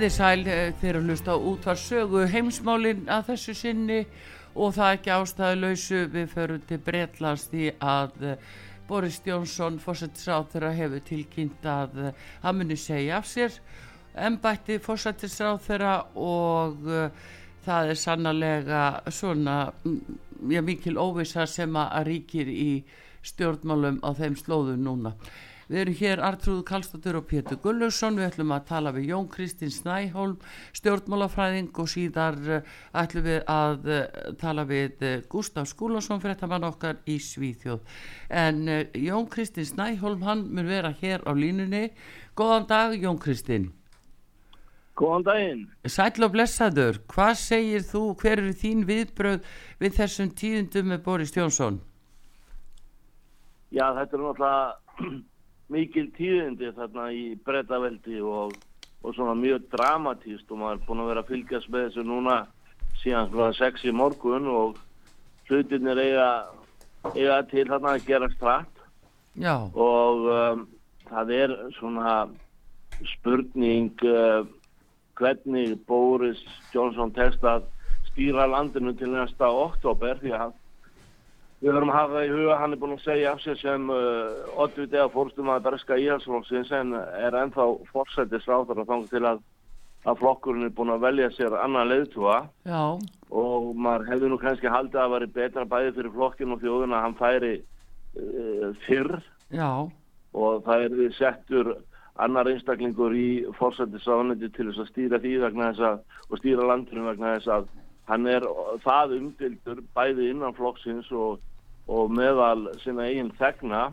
Þið sæl eh, þegar að hlusta út var sögu heimsmálinn að þessu sinni og það ekki ástæðu lausu við förum til Breitlands því að eh, Boris Jónsson fórsættisráþurra hefur tilkynnt að eh, hann muni segja af sér ennbætti fórsættisráþurra og uh, það er sannlega svona mm, já, mikil óvisa sem að ríkir í stjórnmálum á þeim slóðum núna Við erum hér Artrúð Kallstóttur og Pétur Gulluðsson, við ætlum að tala við Jón Kristins Snæholm, stjórnmálafræðing og síðar uh, ætlum við að uh, tala við uh, Gustaf Skúlason fyrir þetta mann okkar í Svíþjóð. En Jón Kristins Snæholm, hann mun vera hér á línunni. Góðan dag Jón Kristin. Góðan daginn. Sætla og blessaður, hvað segir þú, hver eru þín viðbröð við þessum tíðundum með Boris Jónsson? Já, þetta er náttúrulega mikil tíðindi þarna í brettaveldi og, og svona mjög dramatíst og maður er búin að vera að fylgjast með þessu núna síðan svona 6 í morgun og hlutinir eiga, eiga til þarna að gera strætt. Og um, það er svona spurning uh, hvernig Boris Johnson tekst að stýra landinu til næsta oktober því að Við höfum að hafa í huga, hann er búin að segja af sig sem uh, oddvitið að fórstum að berska íhalsflokksins en er ennþá fórsættis ráðar að þanga til að, að flokkurinn er búin að velja sér annan leiðtúa og maður hefði nú kannski haldið að veri betra bæði fyrir flokkinn og þjóðun að hann færi uh, fyrr. Já. og það er við settur annar einstaklingur í fórsættis ráðniti til þess að stýra því vegna þess að og stýra landinu vegna þess að hann er það umdildur bæði innan flokksins og og meðal sinna eigin þegna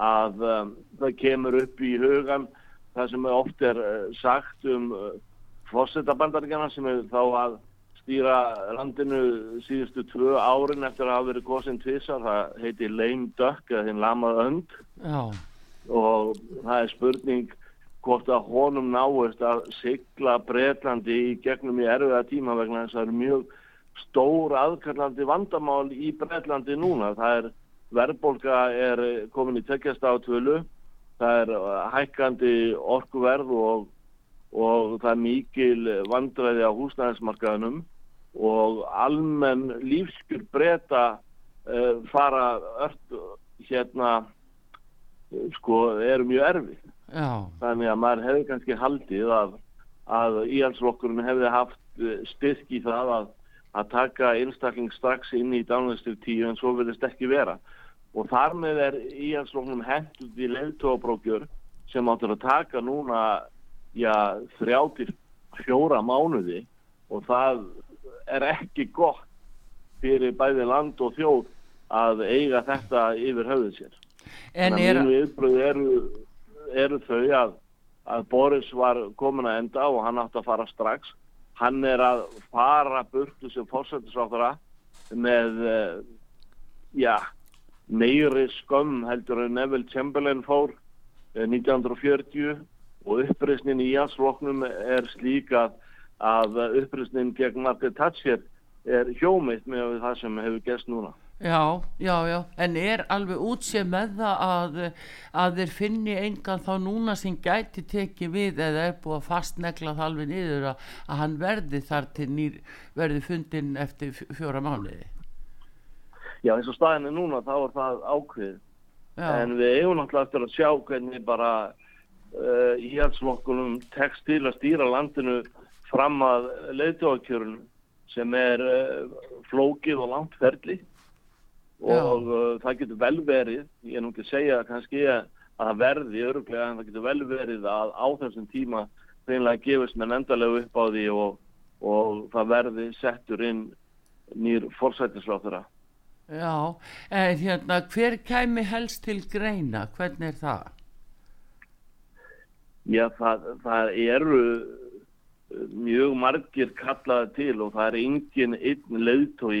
að um, það kemur upp í hugan það sem oft er uh, sagt um uh, fósetabandaríkjana sem er þá að stýra landinu síðustu tvö árin eftir að hafa verið góðsinn tvisa, það heiti lame duck eða hinn lamað önd Já. og það er spurning hvort að honum náist að sigla Breitlandi í gegnum í erfiða tíma vegna þess að það eru mjög stór aðkallandi vandamál í Breitlandi núna. Það er verðbólka er komin í tekjast átvölu, það er hækkandi orkuverð og, og það er mikil vandræði á húsnæðismarkaðunum og almenn lífskur breyta uh, fara öll hérna sko eru mjög erfið. Já. Þannig að maður hefði kannski haldið að, að íhalsflokkurinn hefði haft styrk í það að að taka einstakling strax inn í dánvægstur tíu en svo verðist ekki vera. Og þar með er íhalslóknum hendur í leiltóabrókjör sem áttur að taka núna já, þrjátir fjóra mánuði og það er ekki gott fyrir bæði land og þjóð að eiga þetta yfir höfuð sér. En er... mínu yfirbröð eru, eru þau að, að Boris var komin að enda og hann átti að fara strax hann er að fara burtu sem fórsættisráttara með uh, já, meiri skömm heldur en Neville Chamberlain fór uh, eh, 1940 og upprýsnin í jansfloknum er slík að, upprýsnin gegn Margaret Thatcher er hjómiðt með það sem hefur gæst núna Já, já, já, en er alveg útsið með það að, að þeir finni engan þá núna sem gæti tekið við eða er búið að fastnegla það alveg niður að, að hann verði þar til nýr verði fundin eftir fjóra mánuði? Já, eins og staðinni núna þá er það ákveð Já. en við eigum náttúrulega eftir að sjá hvernig bara uh, íhaldsflokkunum tekst til að stýra landinu fram að leiðtóakjörun sem er uh, flókið og langt ferli og uh, það getur vel verið, ég er nú ekki að segja kannski að það verði öruglega en það getur vel verið að á þessum tíma reynilega gefist með endalegu upp á því og, og það verði settur inn nýr fórsættisráþura. Já, en hérna hver kæmi helst til greina, hvernig er það? Já, það, það eru mjög margir kallaði til og það er engin einn leiðtói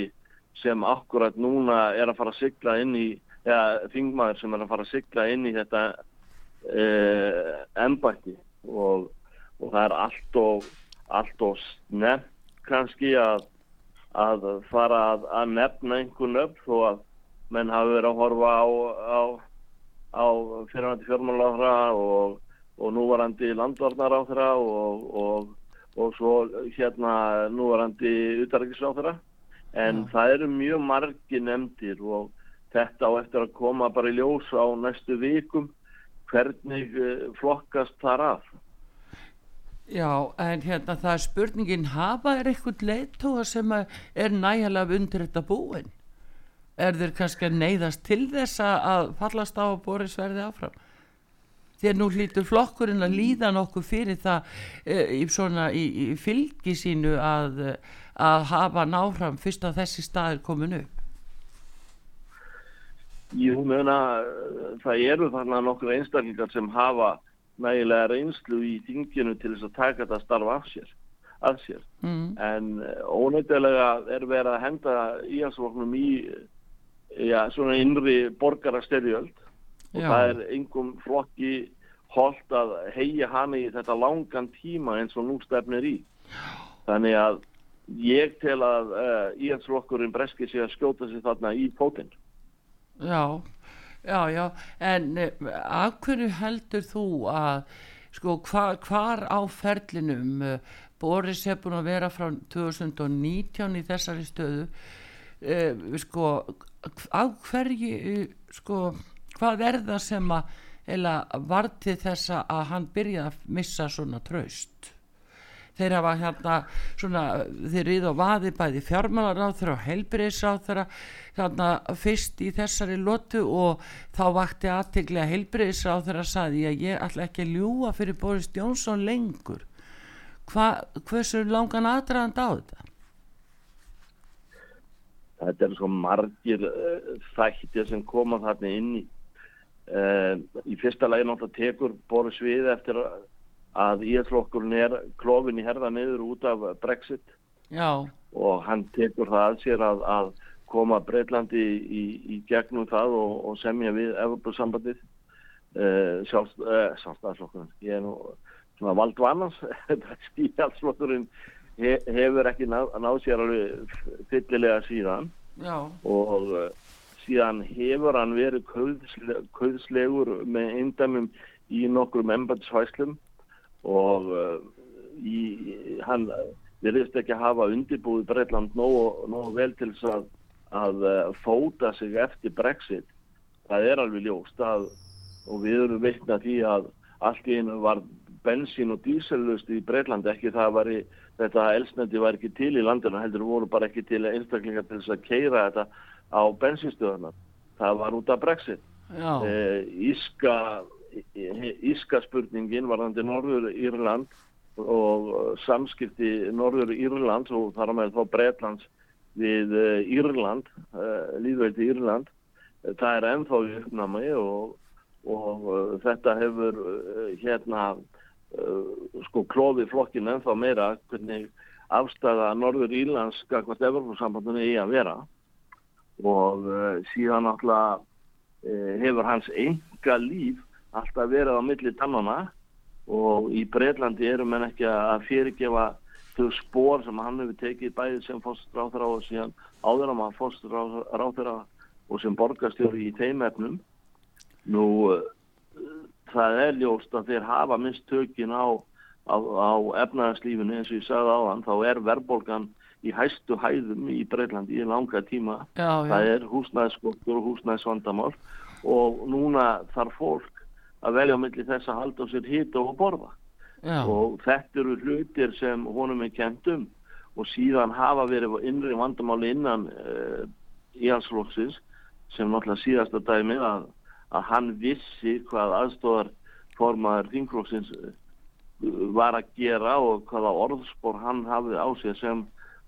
sem akkurat núna er að fara að sigla inn í, eða þingmaður sem er að fara að sigla inn í þetta eh, ennbætti og, og það er allt og, allt og snett kannski að, að fara að, að nefna einhvern upp þó að menn hafi verið að horfa á, á, á fyrirvændi fjármáláðra og og núvarandi landvarnar á þeirra og, og, svo hérna núvarandi þeirra en ja. það eru mjög margi nefndir og þetta á eftir að koma bara í ljós á næstu vikum hvernig eh, flokkast þar af Já, en hérna það er spurningin hafa er eitthvað leittóa sem er nægilega undir þetta búin? Er þeir kannski að neyðast til þess að fallast á að Boris verði áfram þegar nú hlýtur flokkurinn að líða nokkuð fyrir það e, svona, í, í fylgi sínu að, að hafa náfram fyrst að þessi staðir komin upp Jú, meina það eru þarna nokkur einstaklingar sem hafa nægilega reynslu í þinginu til þess að taka þetta starf af sér, af sér. Mm. en ónættilega er verið að henda íhalsvoknum í já, svona innri borgarastyrjöld og Já. það er einhverjum flokki holdt að heia hana í þetta langan tíma eins og nú stefnir í. Þannig að ég tel að uh, eh, íhalsflokkurinn breskir sig að skjóta sig þarna í pótinn Já, já, já. En uh, af hverju heldur þú að sko hvar, hvar á ferlinum uh, Boris hefur búin að vera frá 2019 í þessari stöðu sko af hverju sko hvað er það sem að varti þessa að hann byrja að missa svona traust þeir hafa hérna svona þeir íða á vaði bæði fjármálaráþur og heilbreyðsáþur hérna fyrst í þessari lotu og þá vakti aðteglega heilbreyðsáþur að saði að ég ætla ekki að ljúa fyrir Boris Jónsson lengur Hva, hversu langan aðdraðand á þetta? Þetta er svo margir uh, þættir sem koma þarna inn í Uh, í fyrsta lagi náttúrulega tekur Boris við eftir að íhjálpsflokkurinn er klófin í herða niður út af Brexit Já. og hann tekur það að sér að, að koma Breitlandi í, í, gegnum það og, og semja við Evropasambandið uh, sjálfstæðarflokkurinn ég er nú svona valdvannans íhjálpsflokkurinn he, hefur ekki náð, náð sér alveg fyllilega síðan Já. og uh, síðan hefur hann verið kauðslegur með eindamum í nokkrum embandsvæslum og uh, í, hann verðist ekki að hafa undirbúið Breitland nógu vel til þess að, að uh, fóta sig eftir Brexit. Það er alveg ljóst að, og við erum veitna því að allt í einu var bensín og dísellust í Breitland ekki það var í, þetta elsnandi var ekki til í landinu heldur voru bara ekki til einstaklingar til þess að keira þetta á bensinstöðunar það var út af Brexit. E, Íska Íska spurningin varðandi Norður Írland og samskipti Norður Írland og þar með þá Breitlands við eh, Írland eh, líðveiti Írland það er ennþá í uppnámi og, og þetta hefur hérna sko klóði flokkin ennþá meira hvernig afstæða Norður Írlands skakvart Evropasambandunni í að vera og uh, síðan náttúrulega uh, hefur hans enga líf alltaf verið á milli tannana og í Breitlandi eru menn ekki að fyrirgefa þau spór sem hann hefur tekið bæðið sem fóstráþra og síðan áður á maður fóstráþra og sem borgastjóri í teimefnum nú uh, það er ljóst að þeir hafa mistökin á, á, á efnaðarslífinu eins og ég sagði á hann þá er verðbólgan í hæstu hæðum í Breitlandi í langa tíma já, já. það er húsnæðskokkur og húsnæðsvandamál og núna þarf fólk að velja á milli þess að halda á sér hýta og borða Já. og þetta eru hlutir sem honum er kent um og síðan hafa verið innri vandamáli innan uh, íhalsflokksins sem náttúrulega síðasta dæmi að, að hann vissi hvað aðstofar formaður þingflokksins uh, var að gera og hvaða orðspor hann hafði á sig sem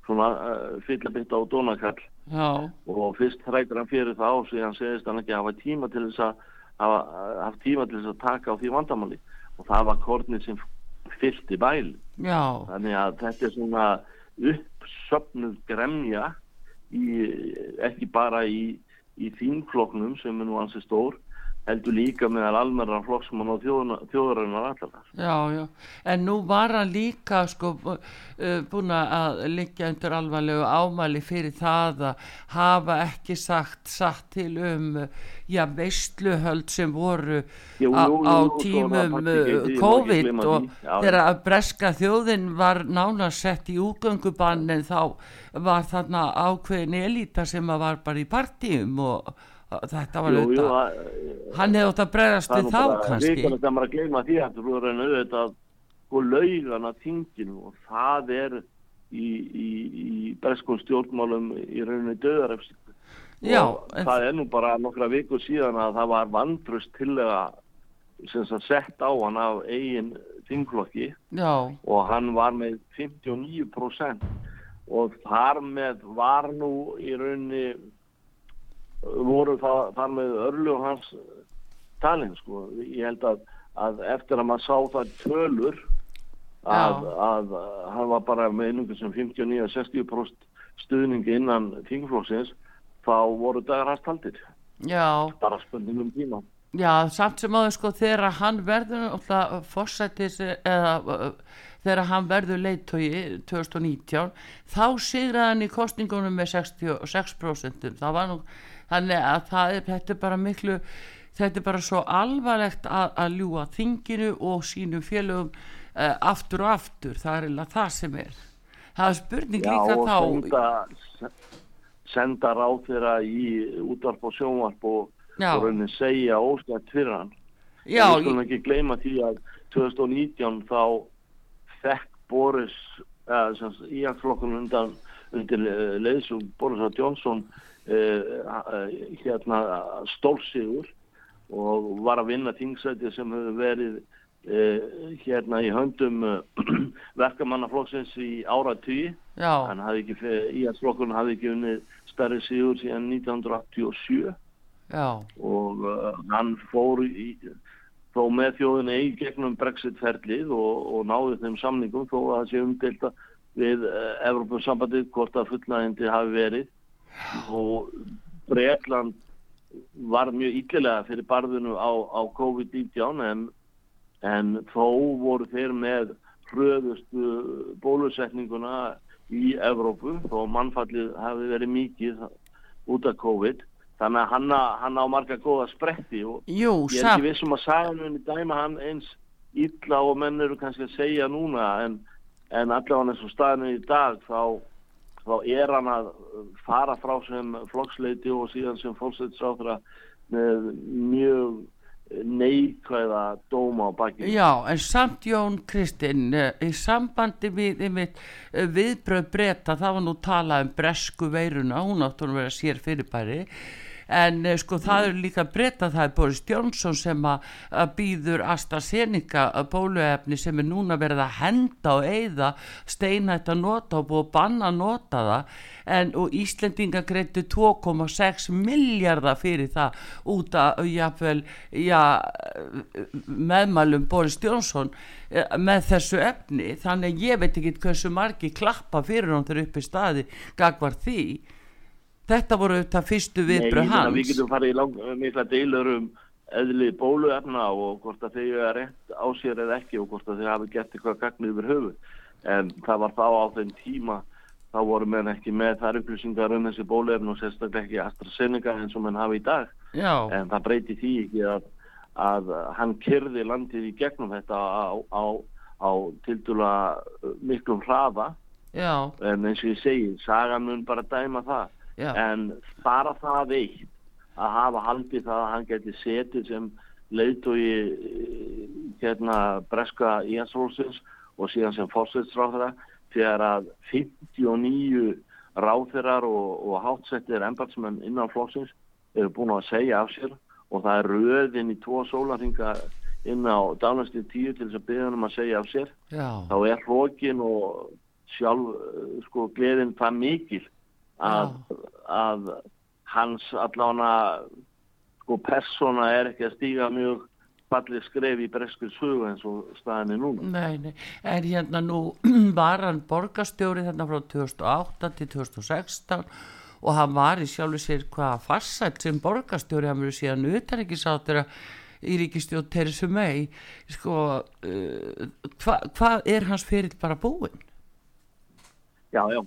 svona uh, fyllabitt á dónakall Já. og fyrst hræktur hann fyrir það og síðan segist hann ekki hafa tíma til þess að hafa haft tíma til þess að taka á því vandamáli og það var kornið sem fyllt í bæl Já. þannig að þetta er svona uppsöfnuð gremja í, ekki bara í, í þínfloknum sem er nú ansið stór heldur líka meðal almenna flokksmann og þjóðarinnar allar. Já, já, en nú var hann líka sko uh, búin að liggja undir alvarlegu ámæli fyrir það að hafa ekki sagt satt til um já, veistluhöld sem voru á, jú, jú, á svo tímum COVID og. Já, þegar að breska þjóðin var nánast sett í úgöngubann en þá var þarna ákveðin elita sem var bara í partíum og þetta var auðvitað hann hefði ótt að bregðast við þá bara kannski. vikanlega þegar maður að gleyma því að þú er enn auðvitað sko laugana þinginu og það er í, í, í breskum stjórnmálum í rauninni döðarefsing Já, og það er nú bara nokkra vikur síðan að það var vandrust sem sagt sett á hann af eigin þingflokki. Já, og hann var með 59% og þar með var nú í rauninni voru það, þar með örlug hans talin sko. Ég held að, að eftir að maður sá það tölur að, Já. að, hann var bara með einhvern sem 59-60% stuðningi innan þingflóksins þá voru dagar hans taldir. já Bara spurningum tíma. Já, samt sem áður sko þegar hann verður fórsættis eða uh, þegar hann verður leittói 2019 þá sigraði hann í kostningunum með 66% það var nú þannig að það er, þetta er bara miklu þetta er bara svo alvarlegt að, að ljúa þinginu og sínum félögum uh, aftur og aftur það er eiginlega það sem er það er spurning Já, líka þá senda, senda ráð þeirra í útvarp og sjónvarp og, og raunin segja óskætt fyrir hann. Já, við skulum ekki gleyma því að 2019 þá fekk Boris uh, íhagsflokkun undan undir uh, leiðsum Boris A. Johnson hérna stólsigur og var að vinna tingsæti sem hefur verið uh, hérna í höndum verkamannaflokksins í hann hafði ekki, íhagsflokkun hafði ekki unnið stærri sigur síðan 1987 já, og uh, hann fór í, þó með þjóðinni í gegnum Brexit-ferlið og, og náði þeim samningum þó að það sé umdelta við uh, Evropasambandið hvort að fullnægindi hafi verið og Breitland var mjög yllilega fyrir barðinu á, á COVID-19 en, en þó voru þeir með hröðustu bólusetninguna í Evrópu þó mannfallið hafi verið mikið út af COVID. Þannig að hann, á- hann á marga góða spretti og jú, ég er ekki vissum að sagan muni dæma hann eins illa og menn eru kannski að segja núna en, en allavega eins og staðinu í dag þá, þá er hann að fara frá sem flokksleiti og síðan sem fólksleitsráþra með mjög neikvæða dóma á baki Já, en samt Jón Kristinn, eh, í sambandi við eh, viðbröð breyta, það var nú talað um bresku veiruna, hún áttur að vera sér fyrirbæri, en eh, sko það eru líka breyta, það er Boris Johnson sem að, býður AstraZeneca að bóluefni sem er núna verið að henda og eyða steinætt að nota og búið að banna að nota það, en og Íslendinga greittu 2,6 miljardar fyrir það út að jáfnvel, já, meðmælum Boris eh, með þessu efni. Þannig ég veit ekki hversu margi klappa fyrir hann þegar upp í staði gagvar því þetta voru þetta fyrstu viðbröð hans Við getum farið í lang, mikla deilur um eðli bóluefna og hvort að þeir eru rétt á sér eða ekki og hvort að þeir hafi gert eitthvað gagnið yfir höfu. En það var þá á þeim tíma, þá voru menn ekki með þar upplýsingar um þessi bóluefna og sérstaklega ekki AstraZeneca eins og menn hafi í dag. já, En það breyti því ekki að, að hann kyrði landið í gegnum þetta á, á, á tildula miklum hraða. já, En eins og ég segi, sagan mun bara dæma það já, en bara það eitt að hafa haldið það að hann geti setið sem leiðtói hérna breska Íhansfólksins og síðan sem fórsveitsráðara þegar að 59 ráþirar og, og hátsettir embatsmenn innan flóksins eru búin að segja af sér og það er röðin í tvo sólarhinga inn á dánastíð tíu til þess að byggja um að segja af sér Já. þá er hlokin og sjálf sko gleðin það mikil að, að hans allána sko persóna er ekki að stíga mjög fallið skref í breskur sögu eins og staðinni núna. Nei, nei, en hérna nú var hann borgastjóri þarna frá 2008 til 2016 og hann var í sjálfu sér hvaða farsætt sem borgastjóri, hann verið síðan utan ekki sáttur að í ríkistjóð Teresu mei sko uh, hvað hva er hans fyrir bara búinn? Já, já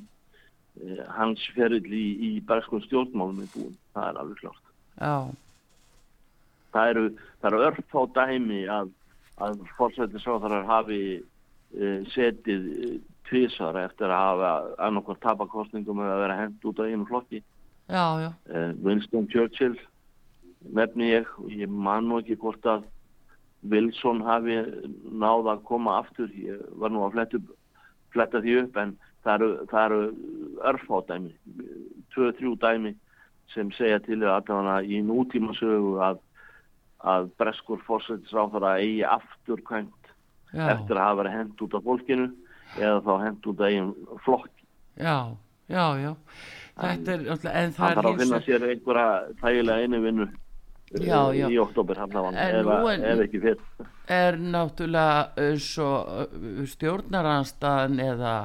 hans fyrir í, í berskun stjórnmálum er búinn, það er alveg klart Já. Það eru, eru örf á dæmi að, að fórsættisáðarar hafi uh, setið tvísar eftir að hafa annarkvært tapakostningum eða vera hendt út á einu flokki. Já, já. Winston Churchill nefni ég. Og ég man nú ekki hvort að Wilson hafi náða að koma aftur. Ég var nú að fletta, fletta því upp en það eru, það eru örfádæmi tvö, þrjú dæmi sem segja til að í nútíma sögu að, að breskur fórsættisráþara eigi afturkvæmt eftir að hafa verið hend út af fólkinu eða þá hend út af eigin flokki. Já, já, já. Þetta er, en það er þarf að finna sér einhverja þægilega einu vinnu já, já. í oktober ef ekki fyrr. er náttúrulega svo stjórnaranstaðan eða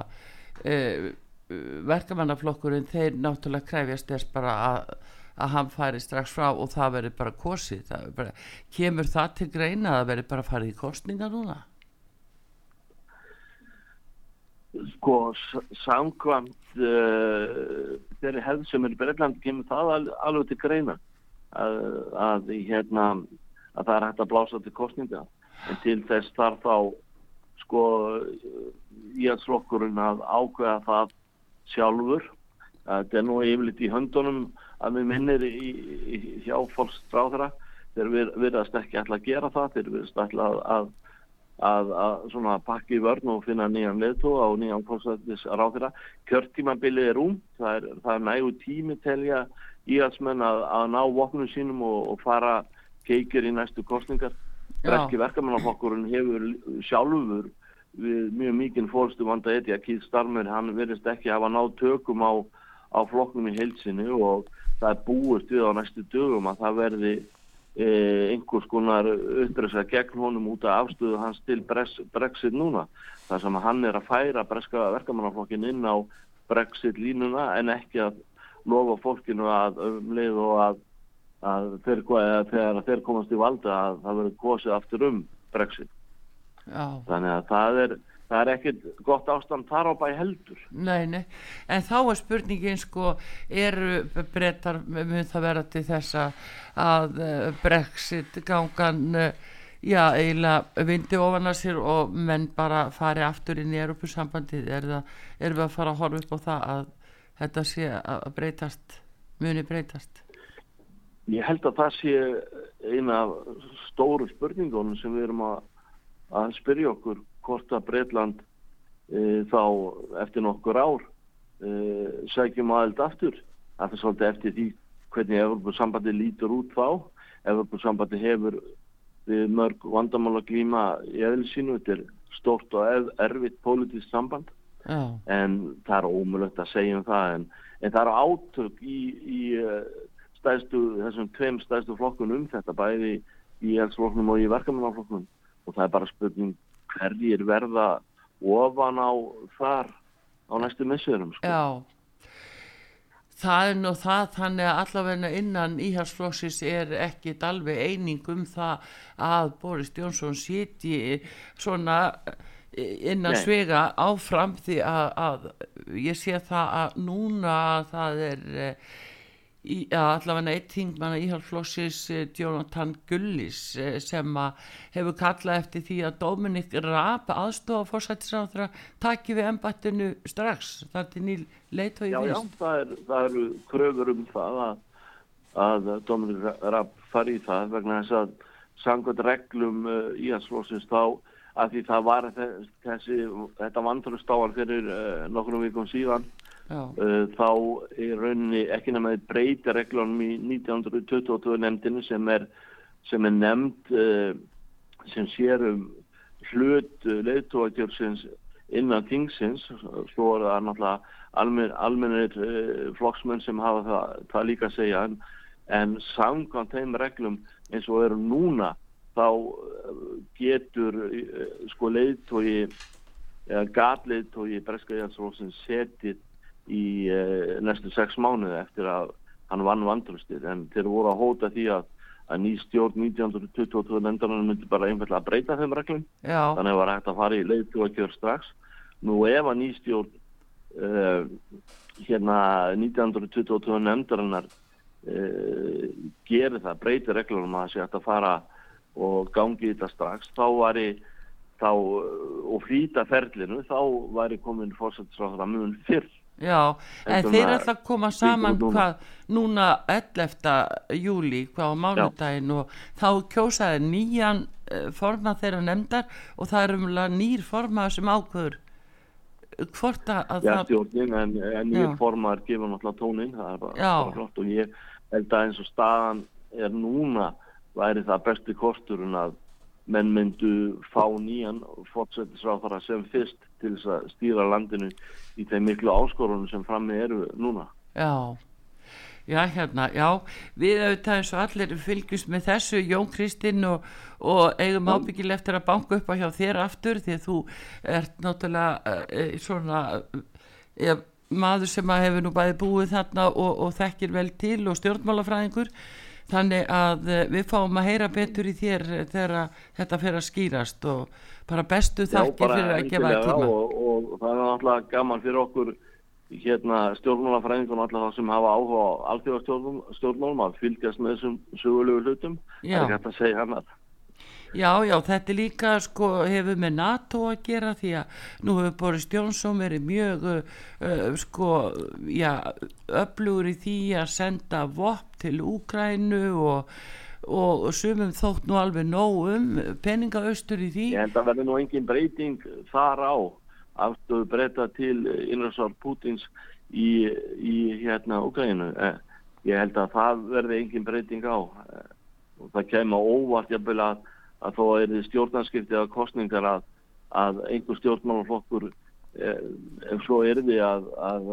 uh, verkamannaflokkurinn þeir náttúrulega kræfjast þess bara að, að hann færi strax frá og það veri bara kosið. Það bara, kemur það til greina að það veri bara farið í kostninga núna? Sko samkvæmt uh, þeirri hefð sem er í Breitland kemur það al, alveg til greina að, að, hérna, að það er hægt að blása til kostninga en til þess þarf þá sko í að slokkurinn að ákveða það sjálfur. Þetta er nú yfirleitt í höndunum að við minnir í, í, í hjá fólkstráðra þeir við, virðast ekki alltaf að gera það. Þeir virðast alltaf að, að, að svona pakki vörn og finna nýjan leðtóa og nýjan fólksvæðis ráðra kjörtímabilið er um það er, það er nægu tími telja íhalsmenn að, að ná vopnum sínum og, og fara keikir í næstu kostningar Breski verkamannaflokkurinn hefur sjálfur við mjög mikinn fórstu vanda eti að Keith Starmer hann verðist ekki hafa náð tökum á, á flokknum í heilsinni og það er búist við á næstu dögum að það verði e, einhvers konar uppresa gegn honum út af afstöðu hans til Brexit núna. Þar sem hann er að færa breska verkamannaflokkin inn á Brexit línuna en ekki að lofa fólkinu að um leið og að, að þeir, þegar þeir komast í valda að það verður kosið aftur um Brexit. Já. Þannig að það er, það er ekkit gott ástand þar á bæ heldur. Nei, nei, en þá er spurningin sko, eru brettar mun það vera til þess að eh, Brexit gangan uh, já, eiginlega vindi ofan að sér og menn bara fari aftur inn í Europasambandið, er það, erum við að fara að horfa upp á það að þetta sé að breytast muni breytast Ég held að það sé eina stóru spurningunum sem við erum að, að spyrja okkur hvort að Breitland e, þá eftir nokkur ár e, segjum aðeld aftur. Að það svolítið eftir því hvernig Evropasambandi lítur út þá. Evropasambandi hefur við mörg vandamála glíma í eðlisínu, þetta er stórt og erfitt pólitísk samband. Já. en það er ómulögt að segja um það en, en það er átök í, í stæðstu, þessum tveim stæðstu flokkun um þetta bæði í elsflokknum og í verkamannaflokknum og það er bara spurning hverjir verða ofan á þar á næstu missurum sko. Já, það er nú það þannig að allavegna innan íhalsflokksins er ekkit alveg eining um það að Boris Jónsson siti svona innan Nei. svega áfram því að, að ég sé það að núna það er í, allavega eitt þingmann íhalsflokksins Jonathan Gullis eh, sem hefur kallað eftir því að Dominik Raab aðstofa fórsættisráður að taki við ennbættinu strax. Þar til nýl leit og í Já, já, það, er, það eru kröfur um það að, að Dominik Rapp fari í það vegna þess að sangað reglum uh, íhalsflóksins þá að því það var þessi, þetta vandrústáðan fyrir nokkrum vikum síðan uh, þá er rauninni ekki nefnið breyti reglunum í 1922 nefndinu sem er, sem er nefnd uh, sem sér um hlut leðtóakjörsins innan tingsins svo er það náttúrulega almen, almennir flokksmenn sem hafa það, það líka að segja. En, en samkvæmt þeim reglum eins og eru núna þá eh, getur eh, sko leiðtói eða gatleiðtói Breska Jansrósin setið í uh, næstu sex mánuði eftir að hann vann vandröstir en þeir voru að hóta því að, að ný stjórn 1922 nefndarinn myndi bara einfallega að breyta þeim reglum. Já. þannig að það var hægt að fara í leiðtói að kjör strax. Nú ef að ný stjórn uh, hérna 1922 nefndarinnar uh, gerir það, breytir reglum að það sé hægt að fara og gangi þetta strax þá var ég þá, og flýta ferlinu þá var ég komin fórsættisráðra mjög fyrr Já, en, en þeir alltaf koma saman hvað núna 11. júli hvað á mánudagin og þá kjósaði nýjan uh, formað þeirra nefndar og það er umlega nýr formað sem ákvöður hvort að Já, stjórnin, en, en nýr formað er gefað náttúrulega tónin það er bara, bara flott og ég held að eins og staðan er núna væri það besti kosturinn að menn myndu fá nýjan fótsettisráðara sem fyrst til þess að stýra landinu í þeim miklu áskorunum sem frammi eru núna. Já, já hérna, já, við auðvitað eins og allir fylgjast með þessu, Jón Kristinn og, og eigum ábyggil eftir að banka upp á hjá þér aftur því að þú ert náttúrulega e, svona e, maður sem hefur nú bæði búið þarna og, og þekkir vel til og stjórnmálafræðingur þannig að eh, við fáum að heyra betur í þér þegar þetta fyrir að skýrast og bara bestu þakkir fyrir að gefa tíma. og, og, það er náttúrulega gaman fyrir okkur hérna stjórnmálafræðingun og alltaf það sem hafa áhuga á alþjóðastjórnmálum að fylgjast með þessum sögulegu hlutum. Það er hægt að segja hann að Já, já, þetta er líka sko hefur með NATO að gera því að nú hefur Boris Jónsson verið mjög uh, uh, sko, já, öflugur í því að senda vopp til Úkrænu og, og sumum þótt nú alveg nóg um peningaustur í því. Ég held að verði nú engin breyting þar á afstöðu breyta til innræðsvar Pútins í, í hérna Úkrænu. Eh, ég held að það verði engin breyting á eh, og það kemur óvart jafnvel að að þó er þið stjórnarskiptið að kostningar að, að einhver stjórnmannaflokkur eh, ef svo er þið að, að,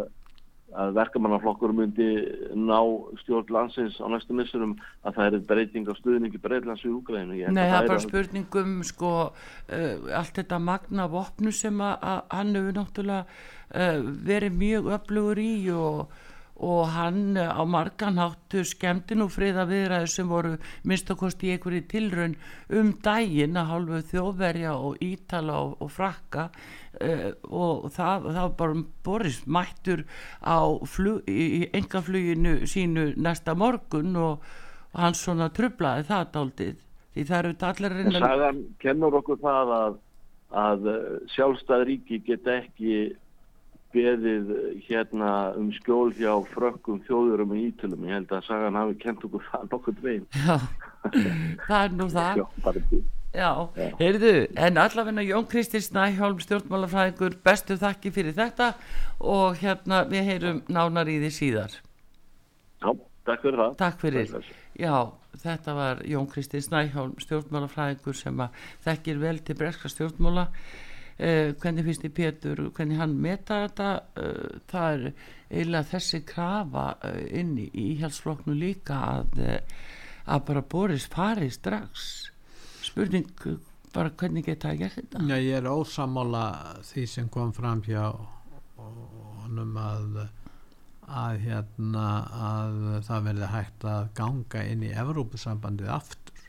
að verkamannaflokkur myndi ná stjórn landsins á næstu missurum að það er breyting á stuðningi breytlands í Úgrænu Nei, það er bara spurningum sko, uh, allt þetta magna vopnu sem að hann hefur náttúrulega uh, verið mjög öflugur í og og hann eh, á margan háttu skemmti nú friða viðræður sem voru minnstakosti í einhverju tilraun um daginn að hálfu þjóðverja og ítala og, og frakka uh, og það, það var bara Boris mættur flug, í engafluginu sínu næsta morgun og, hann svona trublaði það daldið því það eru allir reyna Sagan kennur okkur það að, að sjálfstæð ríki geta ekki beðið hérna um skjól hjá frökkum þjóðurum í Ítölum. Ég held að Sagan hafi kent okkur það nokkur dvein Já, það er nú það. Já, Já. heyrðu en allavegna Jón Kristi Snæhjálm stjórnmálafræðingur, bestu þakki fyrir þetta og hérna við heyrum nánar í því síðar. Já, takk fyrir það. Takk fyrir, já, þetta var Jón Kristi Snæhjálm stjórnmálafræðingur sem að þekkir vel til breska stjórnmála Uh, hvernig finnst þið Pétur, hvernig hann meta þetta? Uh, það er eiginlega þessi krafa uh, inn í íhjálpsflokknu líka að, að bara Boris fari strax. Spurning bara hvernig geta það gert þetta? Já ég er ósamála því sem kom fram hjá honum að að hérna að það verði hægt að ganga inn í Evrópusambandið aftur.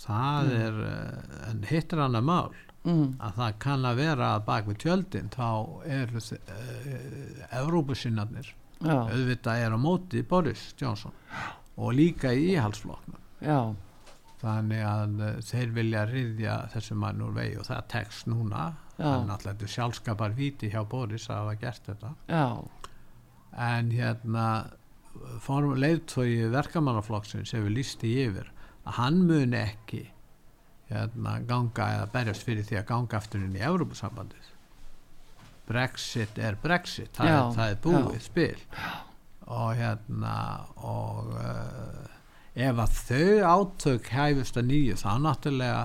Það mm. er en hittir hann að mál mm. að það kann að vera að bak við tjöldin þá eru uh, Evrópusinnarnir auðvitað er á móti Boris Johnson og líka í íhalsfloknum þannig að uh, þeir vilja riðja þessu mann úr vegi og það tekst núna. Þannig að þetta er sjálfskapar viti hjá Boris að hafa gert þetta. Já. en hérna leiðtói verkamannaflokksins hefur líst í yfir að hann mun ekki hérna, ganga eða berjast fyrir því að ganga aftur inn í Európa-sambandið Brexit er Brexit það, Já, er, það er búið já. spil. Og hérna og uh, ef að þau átök hæfust að nýju þá náttúrulega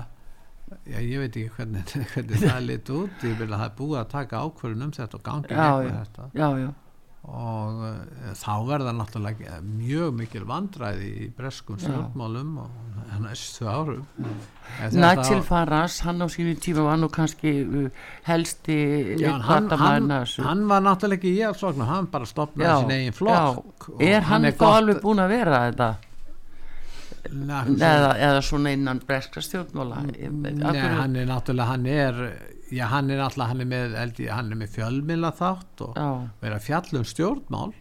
já, ég veit ekki hvernig, hvernig það lit út ég vil að það er búið að taka ákvörðun um þetta og gangi já. þetta. Já, já, og uh, þá verða náttúrulega mjög mikil vandræði í breskum Já. stjórnmálum og næstu árum. Þetta- Nigel Farage hann á sínu tíma var nú kannski uh, helsti Já, hann, hann, hann var náttúrulega ekki í aðsvagnu hann bara stopnaði Já, sin eigin flokk og er hann, þá gott- alveg búin að vera þetta eða, eða svona innan breska stjórnmála Nei, hann er náttúrulega hann er, já, hann er náttúrulega hann er með, með fjölmila þátt og verið að fjalla um stjórnmál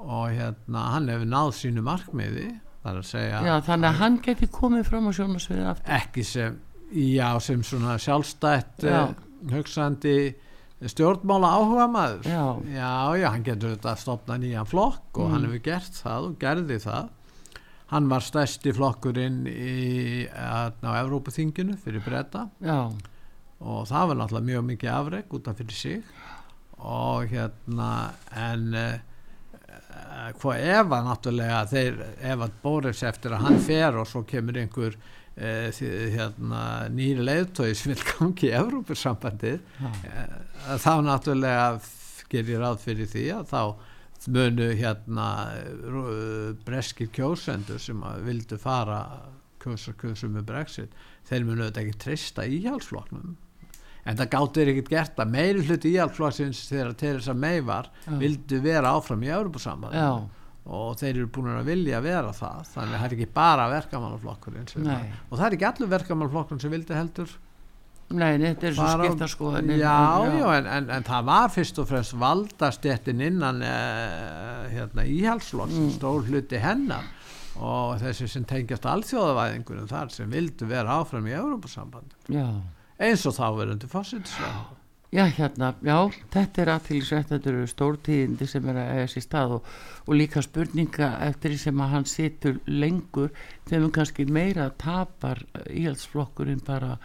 og hérna hann hefur náð sínu markmiði að segja já, þannig að hann geti komið fram á sjónasviði aftur ekki sem, já, sem svona sjálfstætt Já. uh, hugsandi stjórnmála áhuga maður Já. já, já, hann getur þetta að stopna nýjan flokk og Mm. hann hefur gert það og gerði það hann var stærsti flokkurinn í, að, á Evrópuþinginu fyrir breyta og það var náttúrulega mjög mikið afreg út af fyrir sig. Og hérna en uh, hvað ef að náttúrulega þeir, ef að Boris eftir að hann fer og svo kemur einhver því, hérna, nýri leiðtói sem vil gangi í Evrópussambandið uh, þá náttúrulega f- ger ég ráð fyrir því að þá munu hérna uh, breskir kjósendur sem að vildu fara kjósa kjósa með Brexit þeir munu þetta ekki treysta íhjálpsflokknum en það gáttir ekkert gert að meiri hluti íhjálpsflokksins þegar Theresa May var Já. vildu vera áfram í Európa-sambandi já, og þeir eru búin að vilja vera það þannig að það er ekki bara verkamannaflokkurinn að- og það er ekki allur verkamannaflokkurinn sem vildi heldur nei, þetta er svo skipta sko já, já, en, en, en það var fyrst og fremst valdastéttin innan uh, hérna, íhalsflokks Mm. stór hluti hennar og þessi sem tengjast alþjóðavæðingunum þar sem vildu vera áfram í Európa-samband já, eins og þá verðandi fósitsvæð já, hérna, já þetta er aðtilsvægt, þetta eru stórtíðindi sem er að eiga sér stað og, og líka spurninga eftir því sem að hann situr lengur, þeim kannski meira tapar íhaldsflokkurinn bara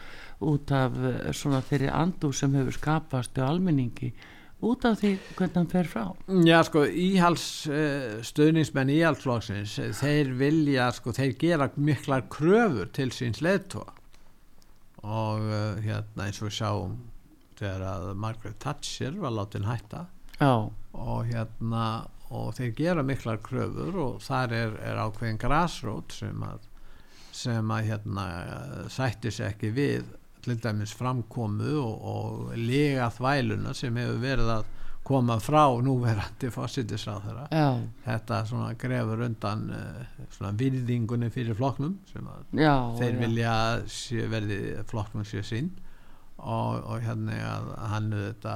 út af eh, svona þeirri andu sem hefur skapast á almenningi út af því hvernig hann fer frá? Já, sko, íhals uh, stöðningsmenn íhalsflokksins eh, þeir vilja, sko, þeir gera miklar kröfur til síns leðtóa og hérna eins og við sjáum þegar að Margaret Thatcher var látin hætta. Já, og hérna og þeir gera miklar kröfur og þar er, er ákveðin grassrót sem að sem að hérna sætti sig ekki við til dæmis framkomu og, og lega þvæluna sem hefur verið að koma frá núverandi fósittisráðara þetta svona grefur undan uh, svona virðingunni fyrir flokknum sem að já þeir já. vilja verði flokknum sér sín og, og hérna að hann þetta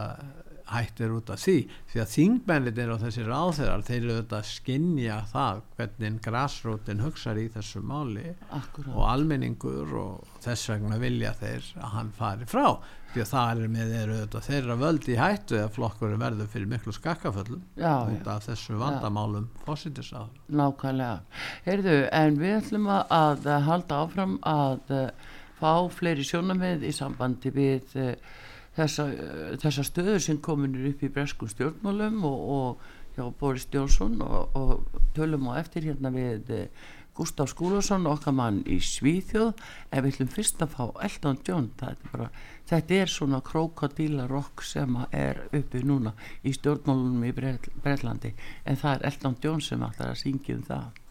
hættir út af því því að þingmennir og þessi ráþeirar þeir eru þetta að skinja það hvernig grassrótin hugsar í þessu máli Akkúrat. og almenningur og þess vegna vilja þeir að hann fari frá. Því að það er með þeir þetta þeirra völdi í hættu eða flokkurinn verður fyrir miklu skakkaföllum út af þessu vandamálum fósittisáður nákvæmlega. Heyrðu, en við ætlum að, að halda áfram að uh, fá fleiri sjónamið í sambandi við uh, þessa, uh, þessa stöður sem kominur upp í breskum stjórnmálum og, og hjá Boris Jónsson og, og tölum á eftir hérna við uh, Gustaf Skúlason okkar mann í Svíþjóð. En við ætlum fyrst að fá Elton John þetta er, bara, þetta er svona krokodíla rock sem er uppi núna í stjórnmálunum í Bretlandi. En það er Elton John sem ætlar að syngja um það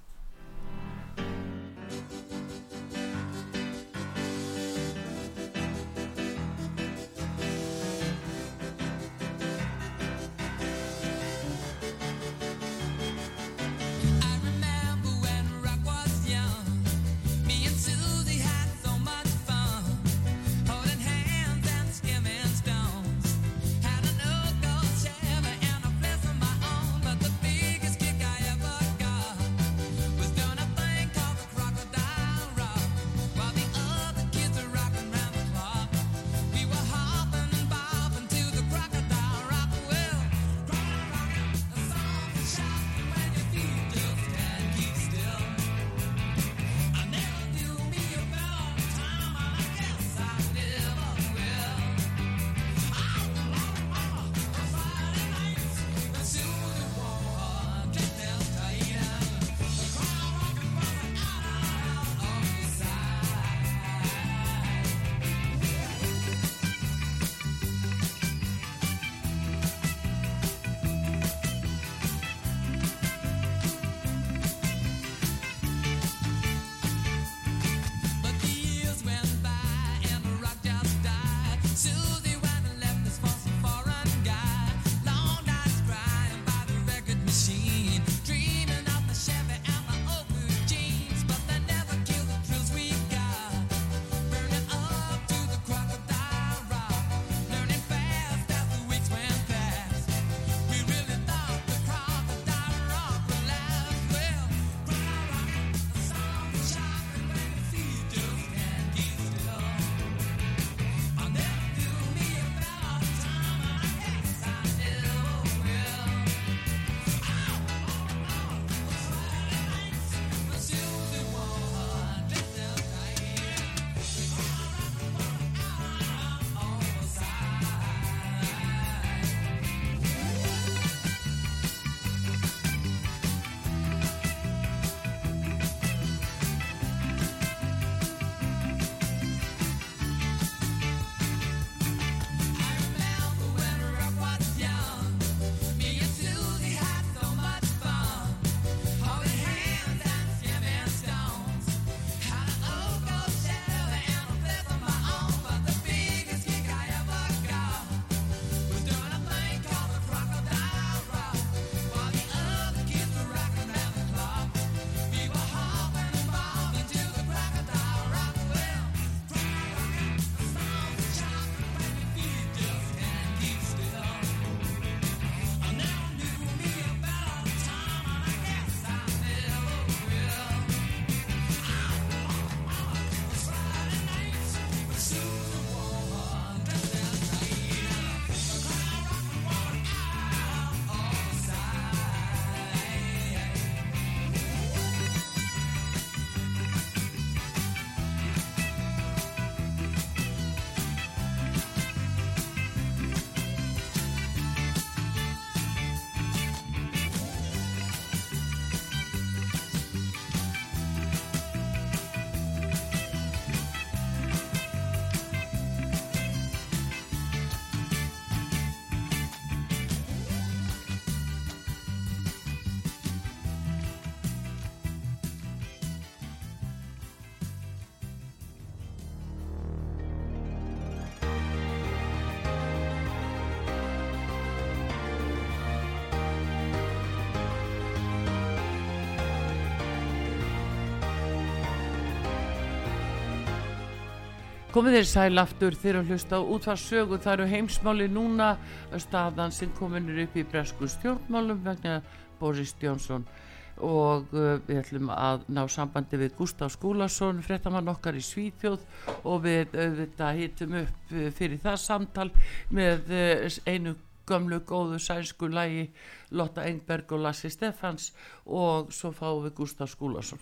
Komið þér sæl aftur þegar að hlusta á útvarsögu. Það eru heimsmáli núna staðan sem komin er upp í bresku stjórnmálum vegna Boris Jónsson og uh, við ætlum að ná sambandi við Gustaf Skúlason, frettamann okkar í Svíþjóð og við auðvitað hittum upp uh, fyrir það samtal með uh, einu gömlu góðu sænsku lægi Lotta Engberg og Lassi Stefans og svo fáum við Gustaf Skúlason.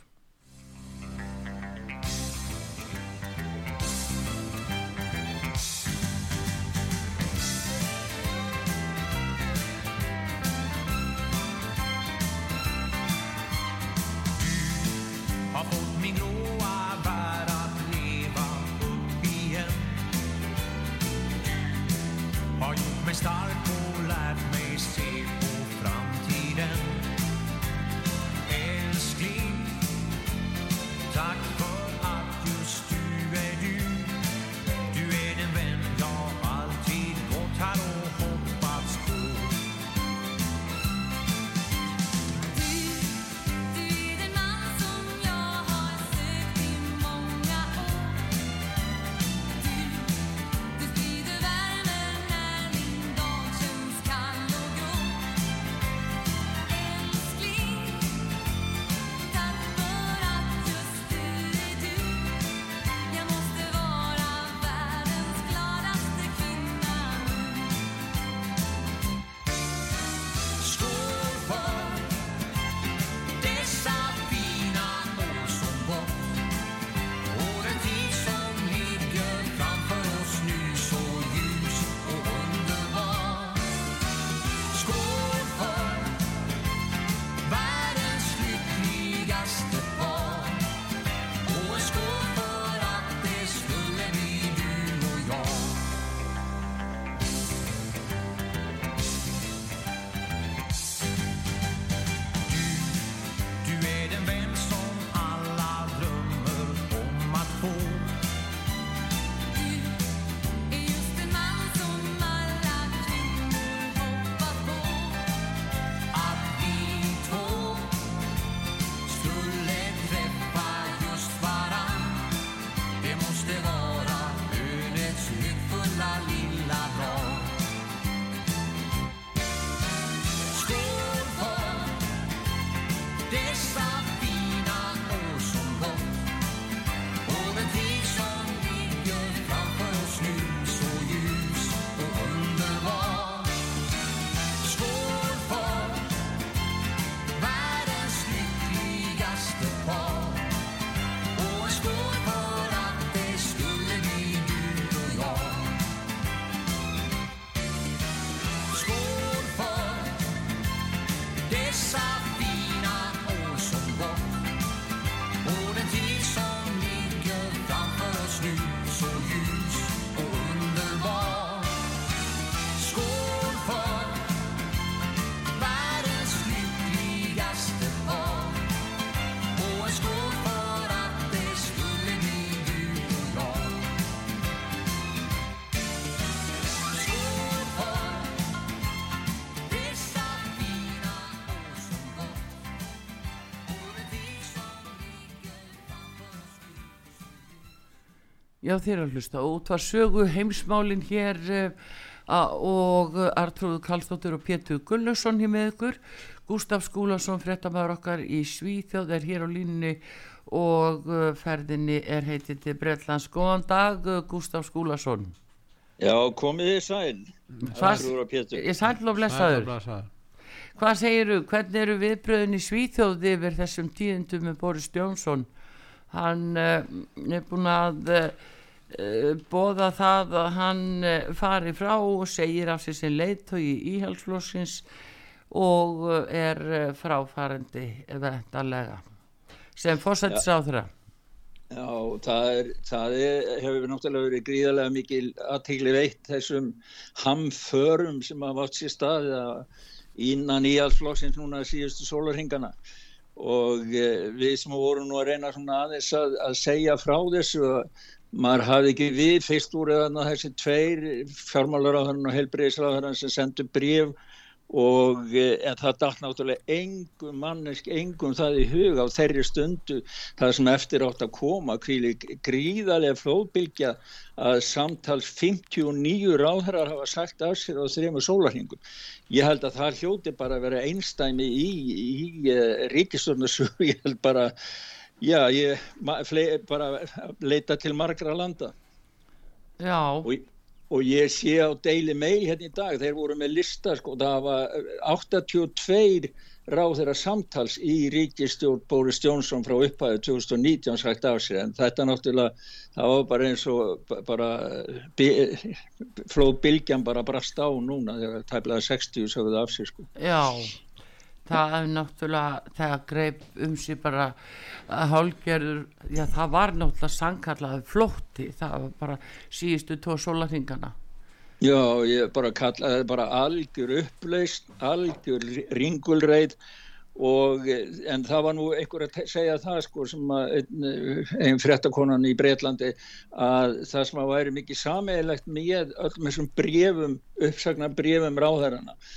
Já, þeir eru að hlusta út var sögu heimsmálin hér uh, og Artrúðu Karlsdóttir og Pétur Gullusson hér með ykkur Gustaf Skúlason, fréttamaður okkar í Svíþjóð er hér á línni og uh, ferðinni er heitið til Bretlands. Góðan dag, uh, Gustaf Skúlason. Já, komið þið sæl. Arnþrúður og Pétur. Ég sæll og blessaður. Hvað segiru, hvernig eru viðbröðin í Svíþjóð yfir þessum tíðindum með Boris Jónsson? Hann uh, er búin að uh, bóða það að hann uh, fari frá og segir af sér sem leiðtói í íhalsflóksins og er fráfarandi vendalega sem fórsættisáþra. Já, það, er, það er, hefur náttúrulega verið gríðarlega mikil aðtegli veitt þessum hamförum sem hafa átt sér stað innan íhaldsflokksins núna síðustu sólarhingana og eh, við sem vorum nú að reyna aðeins að, að segja frá þessu maður hafði ekki við fyrst úr eða þessi tveir fjármálaráðurinn og helbriðisráðurinn sem sendu bref og eh, það datt náttúrulega engum mannesk, engum það í huga á þeirri stundu það sem eftir átt að koma kvíli gríðarlega flóðbylgja að samtals 59 ráðherrar hafa sagt af sér á þrejum sólarhingum. Ég held að það hljóti bara að vera einstæmi í, í, í ríkistofnarsögu, ég held bara já, ég bara leita til margra landa. Já, og, og ég sé á Daily Mail hérna í dag, þeir voru með lista sko, það var 82 ráðherra samtals í ríkistjórn Boris Johnson frá upphæðu 2019 sagt af sér. En þetta náttúrulega, það var bara eins og bara flóð bylgjan bara brast á núna þegar tæplega 60 sögðu af sér sko. já, það er náttúrulega, það greip um sig bara hálgerður, já það var náttúrulega sangkallaði flótti, það var bara síðustu tvo sólarhingana. Já, ég bara kallaði bara algjör upplaust, algjör ringulreið og en það var nú einhver að segja það sko sem að einn, einn fréttakonan í Breitlandi að það sem að væri mikið sameigilegt með öllum þessum brefum, uppsagna brefum ráðherrana uh,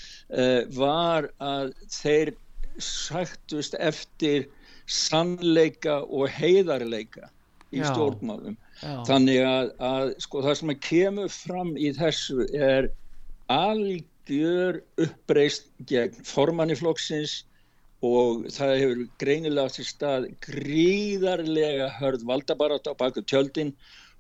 var að þeir sættust eftir sannleika og heiðarleika í Já. stjórnmálum Já, Þannig að, að sko, það sem kemur fram í þessu er algjör uppreist gegn formanni flokksins og það hefur greinilega sér stað gríðarlega hörð valdabarátt á baku tjöldin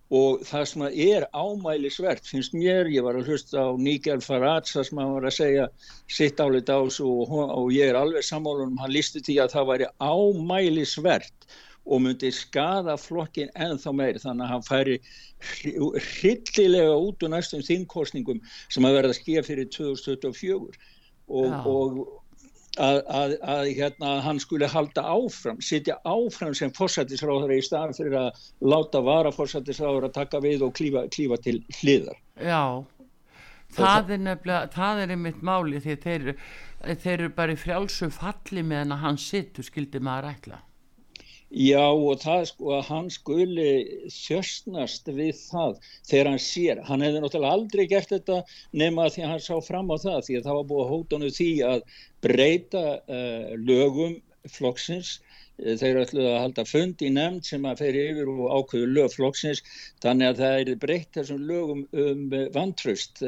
og það sem að er ámælisvert finnst mér, ég var að hlusta á Nigel Farage sem hann var að segja sitt álit á þessu og, og ég er alveg sammálunum, hann lísti því að það væri ámælisvert og myndi skada flokkin ennþá meiri. Þannig að hann færi hryllilega út úr næstum þingkostningum sem að verða að skýja fyrir 2024 og, og að, að, að hérna, hann skuli halda áfram, sitja áfram sem fórsættisráður í staðan fyrir að láta vara fórsættisráður að taka við og klífa, klífa til hliðar. já, það er nefnilega, það er einmitt máli því þeir, þeir eru bara í frjálsu falli meðan að hann sittur, skildi maður ætla. Já og það sko að hann skuli þjöstnast við það þegar hann sér, hann hefði náttúrulega aldrei gert þetta nema því að hann sá fram á það því að það var búið að hóta hann því að breyta uh, lögum flokksins, Eh, þeir ætluðu að halda fund í nefnd sem að fer yfir og ákveðu lög flokksins. Þannig að það er breytt þessum lögum um uh, vantröst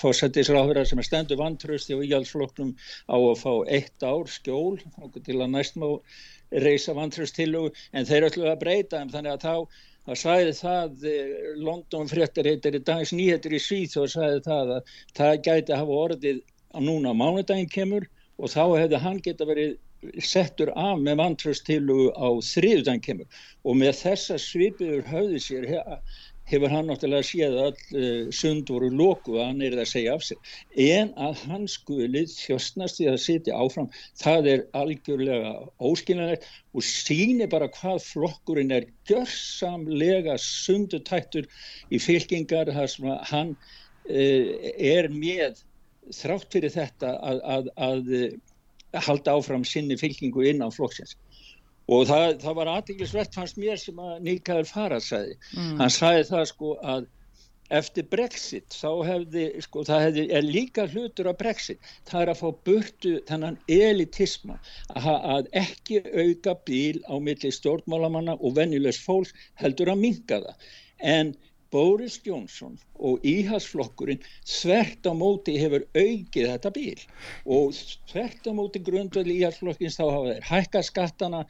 fósættisráðverðar sem er stendur vantröst í íhaldsflokknum á að fá eitt ár skjól til að næst má reysa vantrösttillögu en þeir ætluðu að breyta þeim. Þannig að þá Það það, eh, London fréttarheitir í dags nýhetir í síð og sagði það að það gæti hafa orðið að núna mánudaginn kemur og þá hefði hann geta verið settur af með vantröstilugu á þriðudaginn kemur. Og með þessa svipiður höfði sér hefur hann náttúrulega séð að uh, sund voru loku að hann er að segja af sér. En að hann skuli þjóstnast í að sitja áfram það er algjörlega óskiljanlegt og sýnir bara hvað flokkurinn er gjörsamlega sundutættur í fylkingar þar sem hann uh, er með þrátt fyrir þetta að, að, að, að halda áfram sinni fylkingu innan flokksins og það, það var aðtiklisvert fannst mér sem að Nikaður Farad sagði. Hann sagði það sko að eftir Brexit þá hefði sko það hefði, er líka hlutur af Brexit. Það er að fá burtu þennan elitisma að, að ekki auka bíl á milli stjórnmálamanna og venjulegs fólks heldur að minka það. En Boris Johnson og íhalsflokkurinn þvert á móti hefur aukið þetta bíl og þvert á móti grundvöld íhalsflokkins þá hafa þeir hækka skattana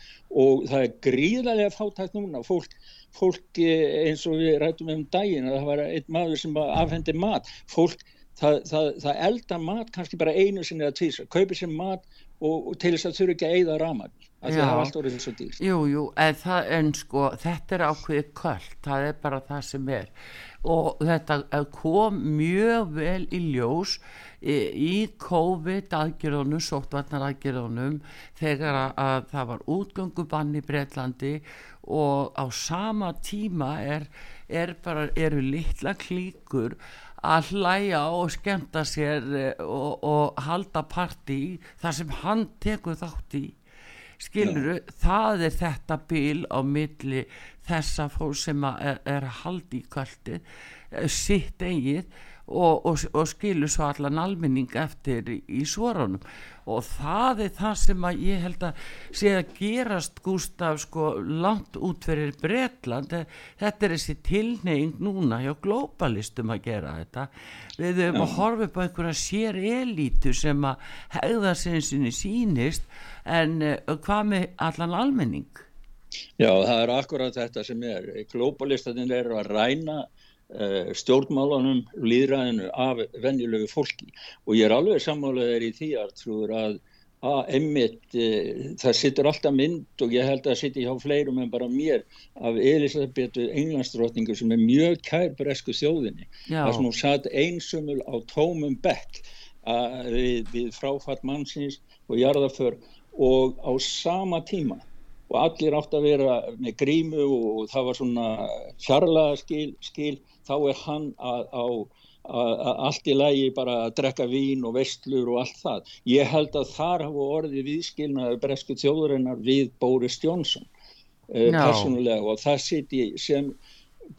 og það er gríðarlega fátækt núna. Fólk, fólk eh, eins og við rættum um daginn að það var einn maður sem afhendi mat. Fólk það, það, það elda mat kannski bara einu sinni eða tvísar, kaupir sér mat og, og til þess að þurfa ekki að eyða ramagn af því að það er allt orðið svo dýrt. Jú, jú, en, það, en sko þetta er ákveðið kvöld, það er bara það sem er. Og þetta eh, kom mjög vel í ljós í, í COVID aðgerðunum, sóttvarnar aðgerðunum þegar að, að það var útgöngubann í Breitlandi og á sama tíma er, er bara, eru litla klíkur að hlæja og skemmta sér eh, og, og halda partí þar sem hann tekur þátt í. Skiluru, það er þetta bil á milli þessa fólk sem er, er haldi í kvöldi sitt eigið og, og, og skilur svo allan almenning eftir í, svarunum og það er það sem að ég held að sé að gerast Gústaf sko langt út fyrir Bretland. Þetta er þessi tilneying núna hjá globalistum að gera þetta. Við höfum að horfa upp á einhverja sér elítu sem að hegða sinni sýnist. En uh, hvað með allan almenning? Já, það er akkurat þetta sem er. Globalistatinn eru að ræna uh, stjórnmálunum, líðræðinu af venjulegu fólki. Og ég er alveg sammálaðir í því Artrúður að að emmitt, e, það sittur alltaf mynd og ég held að það sitti hjá fleirum en bara mér af Elisabetu englandsdrottningu sem er mjög kær bresku þjóðinni. Það sem hún satt einsumul á tómum bekk að, við, við fráfatt mannsins og jarðaför og á sama tíma og allir átt að vera með grímu og það var svona fjarlaga skil, skil þá er hann að, á, allt í lagi bara að drekka vín og vestlur og allt það. Ég held að þar hafa orðið viðskilnaður bresku þjóðurinnar við Boris Johnson uh, Já. persónulega og það siti sem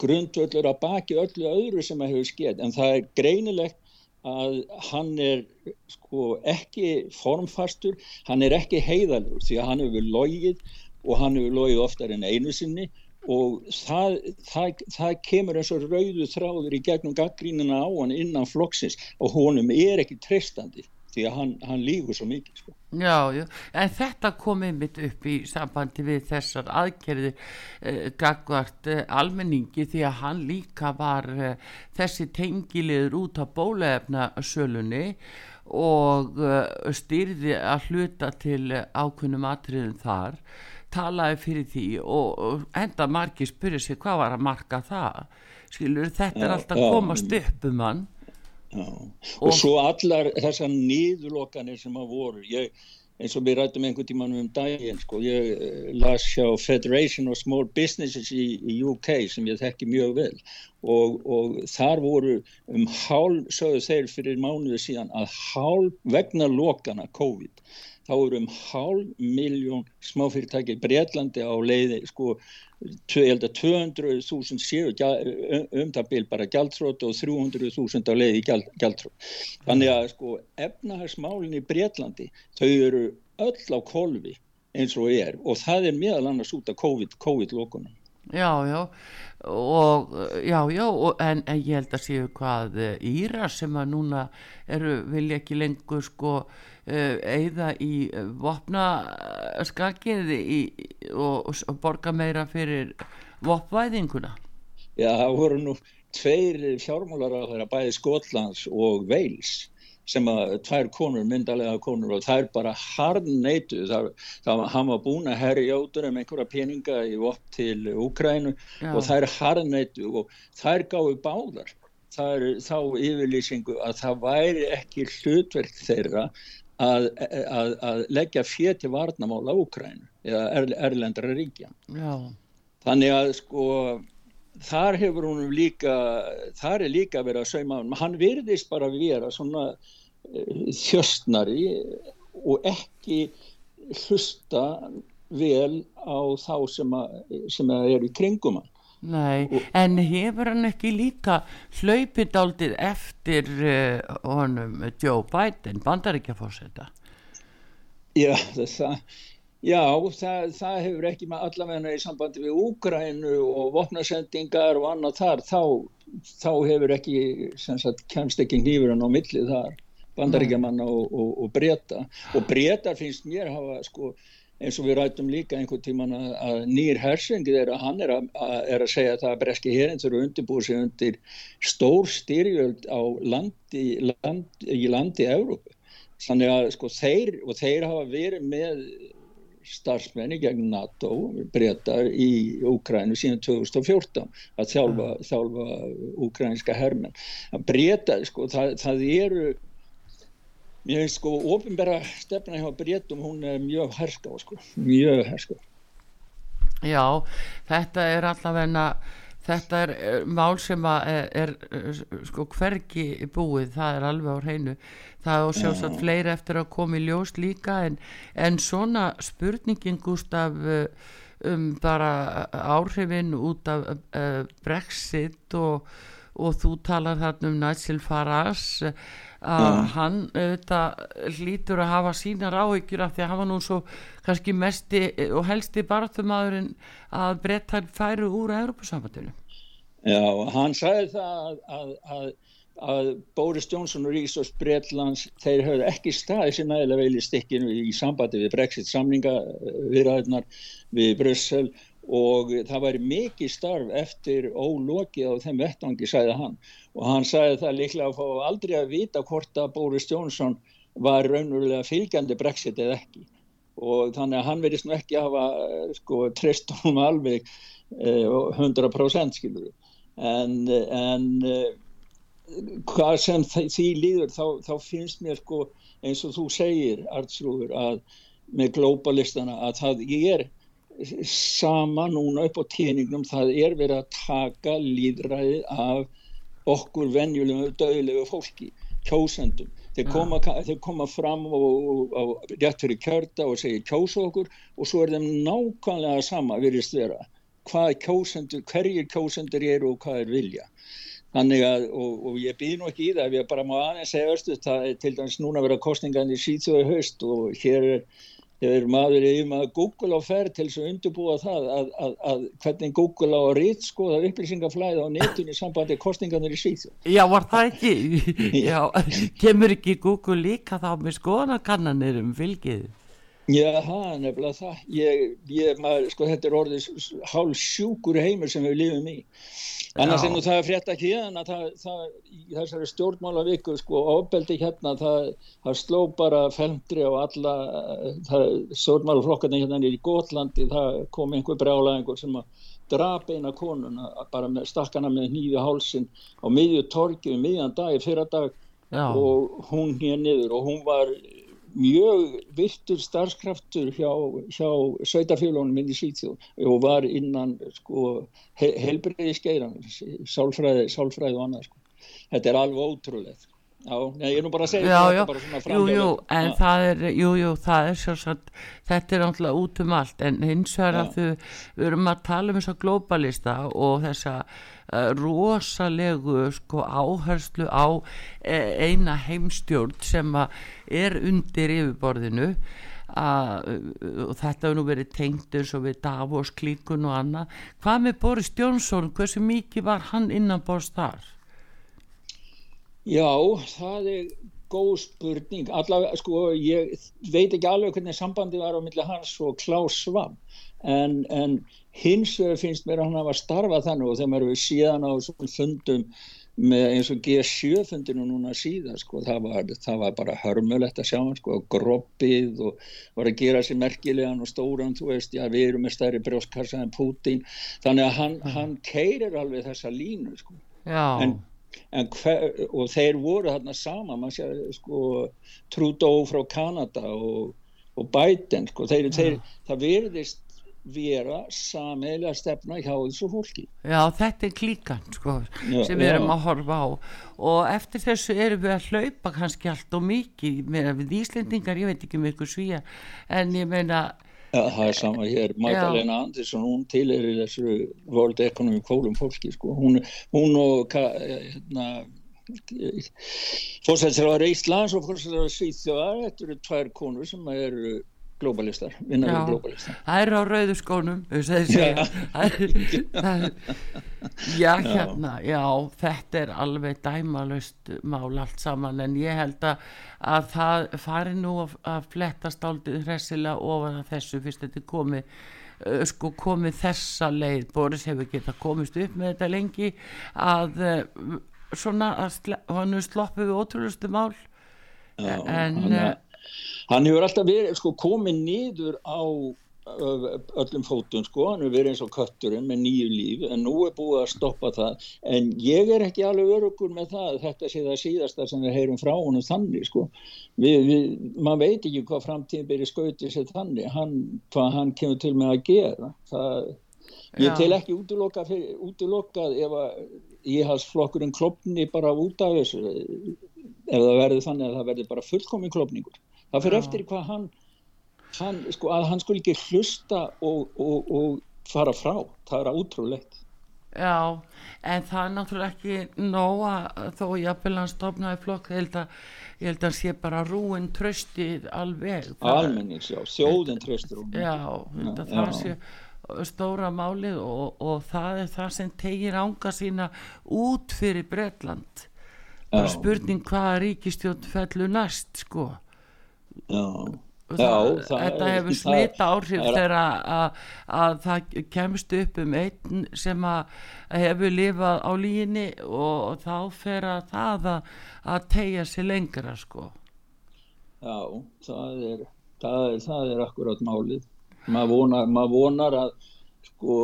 grundvöllur að baki öllu öðru sem að hefur skeið en það er greinilegt að hann er sko ekki formfastur, hann er ekki heiðalur því að hann hefur logið og hann hefur logið oftar en einu sinni og það, það, það kemur eins og rauðu þráður í gegnum gaggrínina á hann innan flokksins. Og honum er ekki treystandi því að hann, hann lígur svo mikið sko. Já, já, en þetta kom einmitt upp í sambandi við þessar aðgerði eh, gagvart eh, almenningi því að hann líka var eh, þessi tengiliður út á bólefna sölunni og eh, stýrði að hluta til eh, ákveðnum atriðum þar talaði fyrir því og, og enda margir spyrir sig hvað var að marka það skilur þetta er Já, alltaf að já. komast upp um hann. Og- og svo allar þessar nýðulokanir sem að voru ég, eins og við rættum einhvern tímann um daginn sko, ég eh, las hjá Federation of Small Businesses í, í UK sem ég þekki mjög vel og, og þar voru um hálf, sögðu þeir fyrir mánuðu síðan að hálf vegna lokana COVID þá eru um hálf miljón smáfyrirtæki í Breitlandi á leiði sko, ég held að 200.000 séu um, um það bil bara gjaldtrótt og 300.000 á leiði gjaldtrótt. Þannig að sko efnahagsmálinn í Breitlandi þau eru öll á kolvi eins og er og það er meðal annars út af COVID, COVID-lókunum. Já, já, og já, já, og, en, en ég held að séu hvað eh, Íra sem að núna eru, vilja ekki lengur sko eigða í uh, vopna skakið í, og, og, borga meira fyrir vopvæðinguna. Já, það voru nú tveir fjármálar á þeirra bæði Skotlands og Wales sem að tvær konur, myndalega konur og þær bara harneitu það, það hann var búin að herja út um einhverja peninga í vopp til Úkrænu Já. og þær harneitu og þær gáðu báðar þær, þá yfirlýsingu að það væri ekki hlutverk þeirra að, að, að leggja fér til varnamála Úkrænu eða er, erlendra ríkja. Já, Þannig að sko þar hefur hún líka, þar er líka verið að sauma hann, virðist bara vera svona uh, þjöstnari og ekki hlusta vel á þá sem, að, sem að eru í kringum hann. Nei, en hefur hann ekki líka hlaupið daldið eftir uh, honum Joe Biden, bandaríkjafórseta? Já, það, já það, það hefur ekki með allavegna í sambandi við Úgrænu og vopnasendingar og annað þar, þá, þá hefur ekki, sagt, kemst ekki nýfurinn á milli þar, bandaríkjamanna og, og, og breyta. Og breytar finnst mér hafa, sko, eins og við rættum líka einhvern tíman að, að nýr hersengi þeirra, hann er að, að, er að segja að það að breski herinn þurfa að undirbúið sig undir stór styrjöld á landi, land, í landi Evrópu. Þannig að sko þeir, og þeir hafa verið með starfsmenni gegn NATO, breytar í Úkrænu síðan 2014 að þjálfa, þjálfa úkrænska hermenn. Að breyta, sko, það, það eru, mér finnst sko, ofinbæra stefna hjá breytum, hún er mjög herská, sko, mjög herská. Já, þetta er allavegna þetta er eh, mál sem að er, er eh, sko hvergi búið, það er alveg á hreinu. Það er sjálfsagt fleiri eftir að koma í ljós líka en, en svona spurningin Gustaf um bara áhrifin út af uh, Brexit og, og þú talar þarna um Nigel Farage að hann auðvitað hlýtur að hafa sínar áhyggjur af því að hafa nú svo kannski mesti og helsti barðumæðurinn að brettar færu úr Europasambandinu. Já, hann sagði það að, að, að, að Boris Johnson og Ríkisdórs Bretlands, þeir höfðu ekki staðið sér nægilega vel í stikkinu í sambandi við Brexit samninga viðræðunar við Brussel og það væri mikið starf eftir ólokið á þeim vettvangi, sagði hann. Og hann sagði það líklega að fá aldrei að vita hvort að Boris Johnson var raunverulega fylgjandi Brexit eða ekki. Og þannig að hann verðist nú ekki hafa sko, treyst honum alveg eh, 100% skilur en, en uh, hvað sem því líður þá, þá finnst mér sko eins og þú segir Artsrúður að með globalistana að það er sama núna upp á tíningnum það er verið að taka líðræði af okkur venjulegu döðlegu fólki kjósendum. Þeir koma, þeir koma fram og, og, og rétt fyrir kjörda og segja kjósa okkur. Og svo er þeim nákvæmlega sama virðist vera hvað kjósendur, hverjir kjósendur eru og hvað er vilja. Þannig að, og, og ég býð nú ekki í það, ég bara má aðeins segja östu, það er til dæmis núna vera kostningan í síðsögu haust og hér er, er maður yfir maður Google á ferð til þess að undirbúa það að, að, að hvernig Google á að rítskoða upplýsingaflæði á netun í sambandi kostninganir í síðsögu. Já, var það ekki? Já, kemur ekki Google líka þá með skoðanakannanir um fylgið? Já, er nefnilega það. Ég, ég, maður, sko, þetta er orðið hálf sjúkur heimur sem við lifum í. Annars Já. er nú það að frétta ekki hérna, það, það, í þessari stjórnmála viku, sko, ofbeldi hérna, það, það sló bara felmdri á alla, það, stjórnmálaflokkarnir hérna í Gótlandi, það kom einhver brjálæðingur sem að drap eina konuna, bara með stakkana með nýju hálsin á miðju torgi, um miðjan dag, fyrra dag, Já, og hún hér niður og hún var mjög virtur starfskraftur hjá, hjá sveitafélónum inn í Svíþjóð og var innan sko, he helbriði skeiran sálfræði, sálfræði og annað sko. þetta er alveg ótrúlega sko. Já, ég er nú bara að segja já, já, jú, jú, en það er, jú, jú, það er sjálfsagt, þetta er náttúrulega út um allt, en hins vegar að þau, við erum að tala um þessa globalista og þessa rosalegu, sko, áherslu á eh, eina heimstjórn sem er undir yfirborðinu, að, og þetta hefur nú verið tengt eins og við Davos klíkun og annað, hvað með Boris Johnson, hversu mikið var hann innan borðs þar? Já, það er góð spurning. Allavega, sko, ég veit ekki alveg hvernig sambandi var á milli hans og Klaus Schwab. En, en hins vegar finnst mér að hann hafa starfað þannig og þegar maður við síðan á þessum fundum með eins og G7 fundinu núna síðan, sko, það var, það var bara hörmulegt að sjá hann, sko, groppið og var að gera sér merkilegan og stóran, þú veist, já, við erum með stærri brjóstkassa en Putin. Þannig að hann, hann keirir alveg þessa línu, sko. Já, en, en hver, og þeir voru þarna sama sé sko Trudeau frá Kanada og, og Biden sko þeir, þeir, það verðist vera sameiginlega stefna hjá þessu fólki. Já, þetta er klíkan sko, Já, sem við erum já. að horfa á. Og eftir þessu erum við að hlaupa kannski allt og mikið meina við Íslendingar, ég veit ekki með ykkur svíja en ég meina ja, það er sama hér, Magdalena Andersson hún tilir þessu World Economic Forum fólki sko. Hún, hún og ka- hérna fórsættisraður Íslands og fórsættisraður Svíþjóðar þetta eru tvær konur sem eru globalistar, vinnar Já. við globalistar það er á rauðu skónum er- er- já, hérna, já þetta er alveg dæmalust mál allt saman en ég held að, að það fari nú að, að flettast aldrei hressilega ofan þessu fyrst þetta er komið uh, sko komið þessa leið. Boris hefur getað komist upp með þetta lengi að uh, svona að hann er sloppið við ótrúlustu mál. Já, en hann, uh, hann hefur alltaf verið sko, komið niður á ö, öllum fótum sko, hann hefur verið eins og kötturinn með nýju líf en nú er búið að stoppa það. En ég er ekki alveg örugur með það að þetta sé það síðasta sem við heyrum frá honum þannig sko. Við, við, maður veit ekki hvað framtíðin byrja skautið sér þannig hann, hvað hann kemur til með að gera. Það, ég tel ekki útilokað, fyrir, útilokað ef að íhalsflokkurinn klopni bara út af þessu ef það verður þannig að það verður bara fullkomin klopningur það fyrir Já. eftir hvað hann hann, sko, að hann skulle ekki hlusta og, og, og fara frá það er ótrúlegt Já, en það er náttúrulega ekki nóg að þó jafnvel hann stofnaði flokk, ég held að, ég held að sé bara rúin tröstið alveg. Almennings, já, þjóðin treystur hún Já, Já, það já. sé stóra málið og, og það er það sem tegir ánga sína út fyrir Bretland. Bara spurning hvaða ríkistjórn fellur næst, sko. Já, Já, þetta hefur smita áhrif þegar að, að það kemst upp um einn sem hefur lifað á líginni og þá fer að það að, að tegja sér lengra sko. já, það er það er, það er akkurat málið. Maður vonar, maður vonar að sko,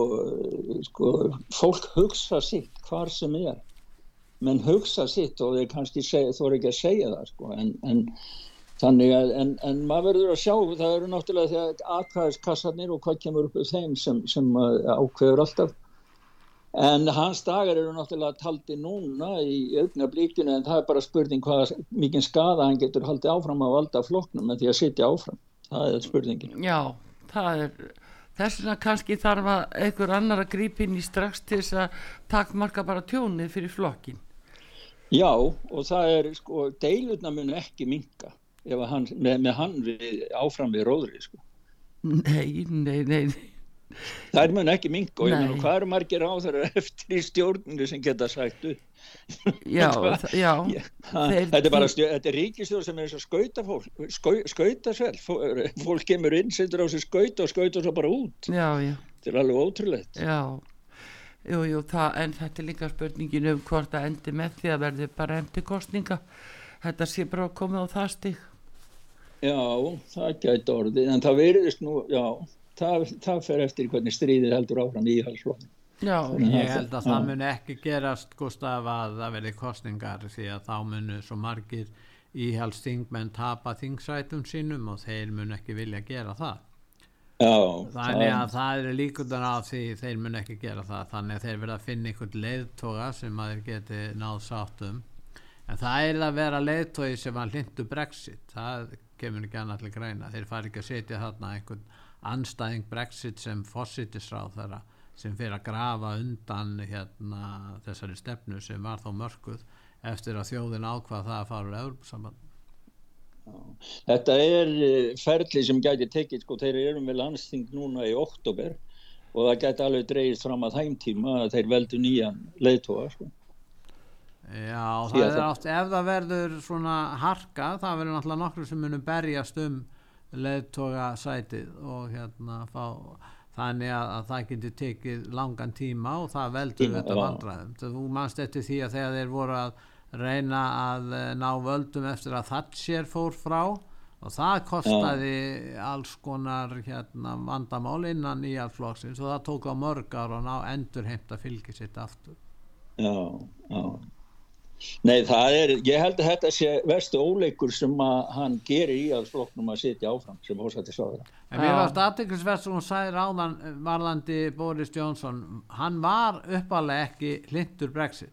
sko fólk hugsa sitt hvar sem er. Menn hugsa sitt og þeir kannski þú er ekki að segja það sko, en, en þannig að en, en maður verður að sjá, það eru náttúrulega þegar atkvæðiskassarnir og hvað kemur upp úr þeim sem, sem uh, ákveður alltaf. En hans dagar eru náttúrulega taldi núna í augna blíkinu en það er bara spurning hvað mikið skada hann getur haldið áfram að valda flokknum með því að sitja áfram. Það er spurningin. Já, það er þess vegna kannski þarf að einhver annar að grípa inn í strax til þess að takmarka bara tjónið fyrir flokkin. Já, og það er sko, deilurna munu ekki minka hann, með, með hann við, áfram við róðri sko. Nei, nei, nei. Það mun ekki minka og ég Nei. meina hvað eru margir á þeirra eftir í stjórninu sem geta sagt upp. Já, já, þetta er bara þetta er ríkistjórn sem er þess að skauta fólk, skau, skauta svel, fólk, kemur inn, setur á sig skauta og skauta svo bara út. já, já. Þetta er alveg ótrúlegt. Já, jú, jú, það, en þetta er líka spurningin um hvort að endi með því að verði bara endi kostninga. Þetta sé bara að koma á það stig. Já, það gæti orðið, en það veriðist nú, já, það, það fer eftir hvernig stríðið heldur áfram í halsflokkin. Já, Ég held að það Já. muni ekki gerast Gustaf að það verði kostningar því að þá munu svo margir íhaldsþingmenn tapa þingsætum sínum og þeir munu ekki vilja gera það. Já, Þannig að það eru líkundan á því þeir munu ekki gera það. Þannig að þeir verða að finna einhvern leiðtoga sem að þeir geti náð sáttum. En það er að vera leiðtogi sem að hlindu Brexit. Það kemur ekki annað til greina. Þeir fari ekki að setja þarna einhvern anstæðing Brexit sem fossitisráð þeirra sem fyrir að grafa undan hérna, þessari stefnu sem var þó mörkuð eftir að þjóðin ákvað það að fara úr Európsamband. Þetta er eh, ferli sem gæti tekið, sko, þeir eru með landsting núna í oktober og það gæti alveg dreigist fram að þeim tíma að þeir veldu nýjan leiðtóa, sko. Já, það að er oft, ef það verður svona harka, það verður náttúrulega nokkur sem munum berjast um leðtoga sætið og hérna fá, þannig að, að það getur tekið langan tíma og það veldur Tíma, þetta já. vandræðum. Þú manst eftir því að þegar þeir voru að reyna að eh, ná völdum eftir að Thatcher fór frá og það kostaði alls konar hérna, vandamál innan íhaldsflokksins og það tók á mörg ára og ná endur heimta fylgi sitt aftur. Já, já. Nei, það er, ég held að þetta sé verstu óleikur sem að hann gerir í að flokknum að sitja áfram sem fórsættisráður. En mér varst aðteklisvert sem hún sagði ráðan varðandi Boris Johnson hann var uppalega ekki hlindur Brexit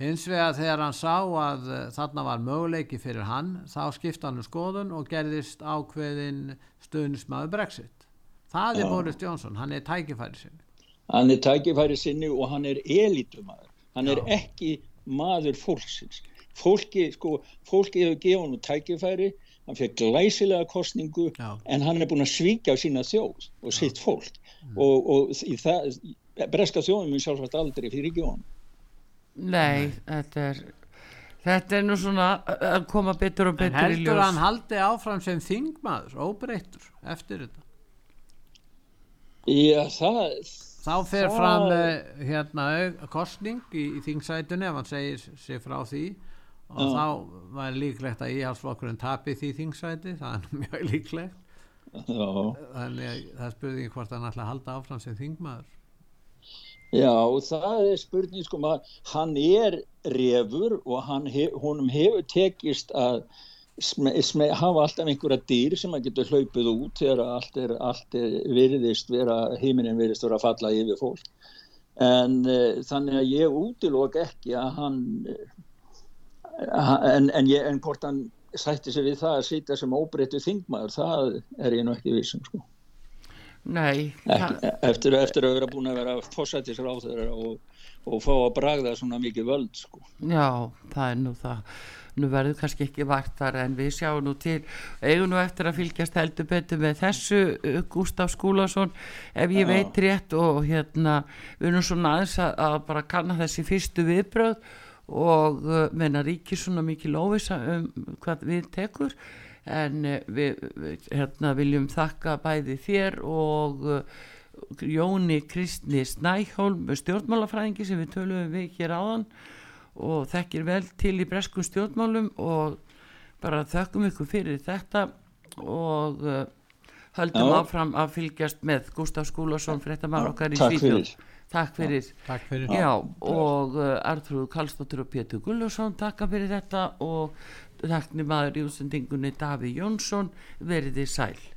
hins vegar þegar hann sá að uh, þarna var möguleiki fyrir hann þá skipta hann um skoðun og gerðist ákveðin stuðnismæður Brexit það er Já. Boris Johnson, hann er tækifæri sinni Hann er tækifæri sinni og hann er elitumæður. Hann er Já. ekki maður fólksins. Fólki, sko, fólki hefur gefið hann tækifæri, hann fekk glæsilega kostningu Já. en hann er búin að svíkja sína þjóð og sitt fólk og, og í það, breska þjóðum er sjálfsagt aldrei fyrir ekki honum. nei, þetta er, þetta er nú svona að koma betur og en betur í heldur ljós. hann haldi áfram sem þingmaður, óbreyttur eftir þetta Já, það, þá fer Það- fram uh, hérna kosning í, í þingsætunni ef hann segir sig frá því. Og Já. þá var líklegt að íhalsflokkurinn tapi því þingsæti það er mjög líklegt. Já, þannig að það er spurning hvort hann ætla að halda áfram sem þingmaður. Já, það er spurning sko maður, hann er refur og hann hef, honum hefur tekist að hafa alltaf einhverja dýr sem að getur hlaupið út þegar allt er, allt er virðist vera, heiminin virðist vera að falla yfir fólk. En uh, þannig að ég útilók ekki að hann, uh, en, en, ég, en hvort hann sætti sig við það að sýta sem óbreyttu þingmaður, það er ég nú ekki vissum sko. Nei, Ekki, eftir, eftir að vera búin að vera fósættisráður og, og fá að bragða svona mikið völd sko. já, það er nú það nú verður kannski ekki vartar en við sjáum nú til, eigum nú eftir að fylgjast heldur betur með þessu uh, Gústaf Skúlason, ef ég Já. veit rétt og hérna við erum svona aðeins að, að bara kanna þessi fyrstu viðbröð og uh, menna ríkir svona mikið lófisa um hvað við tekur en uh, við, við hérna, viljum þakka bæði þér og uh, Jóni Kristni Snæhólm stjórnmálafræðingi sem við töluðum við hér áðan og þekkir vel til í breskum stjórnmálum og bara þökkum ykkur fyrir þetta og uh, höldum Já. áfram að fylgjast með Gustaf Skúlason fréttamann okkar í Takk fyrir. Takk fyrir. Takk fyrir. Já, og uh, Artrúð Karlsdóttir og Pétur Gullarsson takka fyrir þetta og takk maður í útsendingunni Daví Jónsson veriði sæl